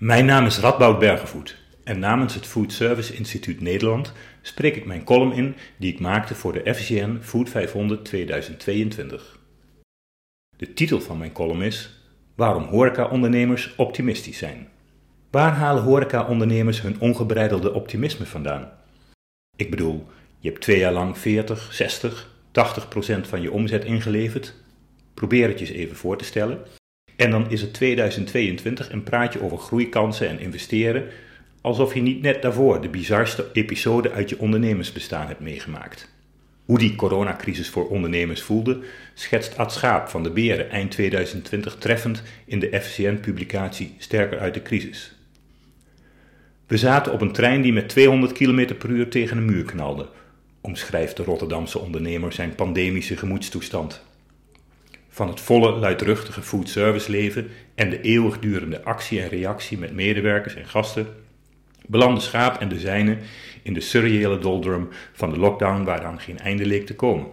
Mijn naam is Radboud Bergevoet en namens het Food Service Instituut Nederland spreek ik mijn column in die ik maakte voor de FCN Food 500 2022. De titel van mijn column is Waarom horecaondernemers optimistisch zijn. Waar halen horecaondernemers hun ongebreidelde optimisme vandaan? Ik bedoel, je hebt twee jaar lang 40, 60, 80 procent van je omzet ingeleverd. Probeer het je eens even voor te stellen. En dan is het 2022 en praat je over groeikansen en investeren, alsof je niet net daarvoor de bizarste episode uit je ondernemersbestaan hebt meegemaakt. Hoe die coronacrisis voor ondernemers voelde, schetst Ad Schaap van de Beren eind 2020 treffend in de FCN-publicatie Sterker uit de crisis. We zaten op een trein die met 200 km per uur tegen een muur knalde, omschrijft de Rotterdamse ondernemer zijn pandemische gemoedstoestand. Van het volle, luidruchtige foodservice leven en de eeuwigdurende actie en reactie met medewerkers en gasten, belandde Schaap en de zijnen in de surreële doldrum van de lockdown waaraan geen einde leek te komen.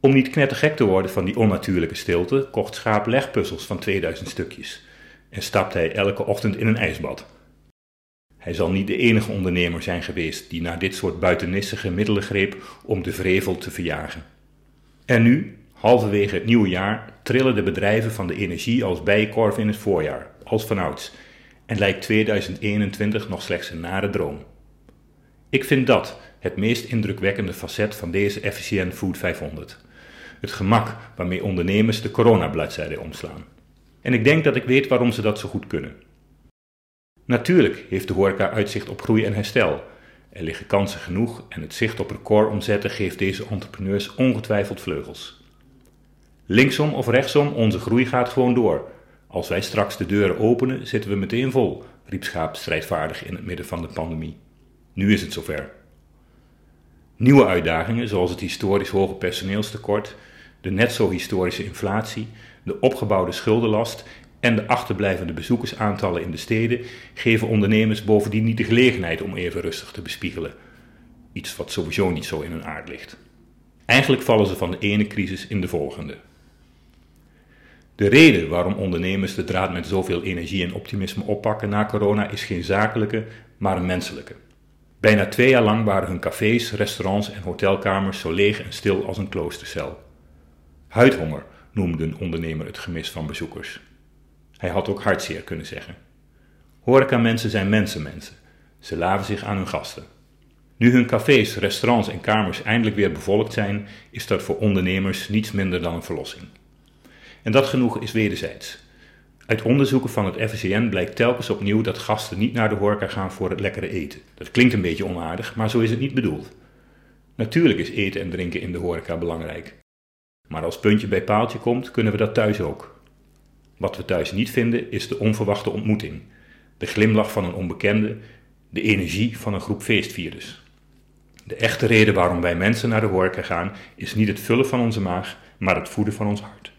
Om niet knettergek te worden van die onnatuurlijke stilte, kocht Schaap legpuzzels van 2000 stukjes en stapte hij elke ochtend in een ijsbad. Hij zal niet de enige ondernemer zijn geweest die naar dit soort buitennissige middelen greep om de vrevel te verjagen. En nu, halverwege het nieuwe jaar, trillen de bedrijven van de energie als bijenkorf in het voorjaar, als vanouds, en lijkt 2021 nog slechts een nare droom. Ik vind dat het meest indrukwekkende facet van deze FCN Food 500. Het gemak waarmee ondernemers de coronabladzijde omslaan. En ik denk dat ik weet waarom ze dat zo goed kunnen. Natuurlijk heeft de horeca uitzicht op groei en herstel. Er liggen kansen genoeg en het zicht op recordomzetten geeft deze entrepreneurs ongetwijfeld vleugels. Linksom of rechtsom, onze groei gaat gewoon door. Als wij straks de deuren openen, zitten we meteen vol, riep Schaap strijdvaardig in het midden van de pandemie. Nu is het zover. Nieuwe uitdagingen, zoals het historisch hoge personeelstekort, de net zo historische inflatie, de opgebouwde schuldenlast en de achterblijvende bezoekersaantallen in de steden geven ondernemers bovendien niet de gelegenheid om even rustig te bespiegelen. Iets wat sowieso niet zo in hun aard ligt. Eigenlijk vallen ze van de ene crisis in de volgende. De reden waarom ondernemers de draad met zoveel energie en optimisme oppakken na corona is geen zakelijke, maar een menselijke. Bijna twee jaar lang waren hun cafés, restaurants en hotelkamers zo leeg en stil als een kloostercel. Huidhonger noemde een ondernemer het gemis van bezoekers. Hij had ook hartzeer kunnen zeggen. Horeca-mensen zijn mensenmensen. Ze laven zich aan hun gasten. Nu hun cafés, restaurants en kamers eindelijk weer bevolkt zijn, is dat voor ondernemers niets minder dan een verlossing. En dat genoegen is wederzijds. Uit onderzoeken van het FCN blijkt telkens opnieuw dat gasten niet naar de horeca gaan voor het lekkere eten. Dat klinkt een beetje onaardig, maar zo is het niet bedoeld. Natuurlijk is eten en drinken in de horeca belangrijk. Maar als puntje bij paaltje komt, kunnen we dat thuis ook. Wat we thuis niet vinden, is de onverwachte ontmoeting, de glimlach van een onbekende, de energie van een groep feestvierders. De echte reden waarom wij mensen naar de horeca gaan, is niet het vullen van onze maag, maar het voeden van ons hart.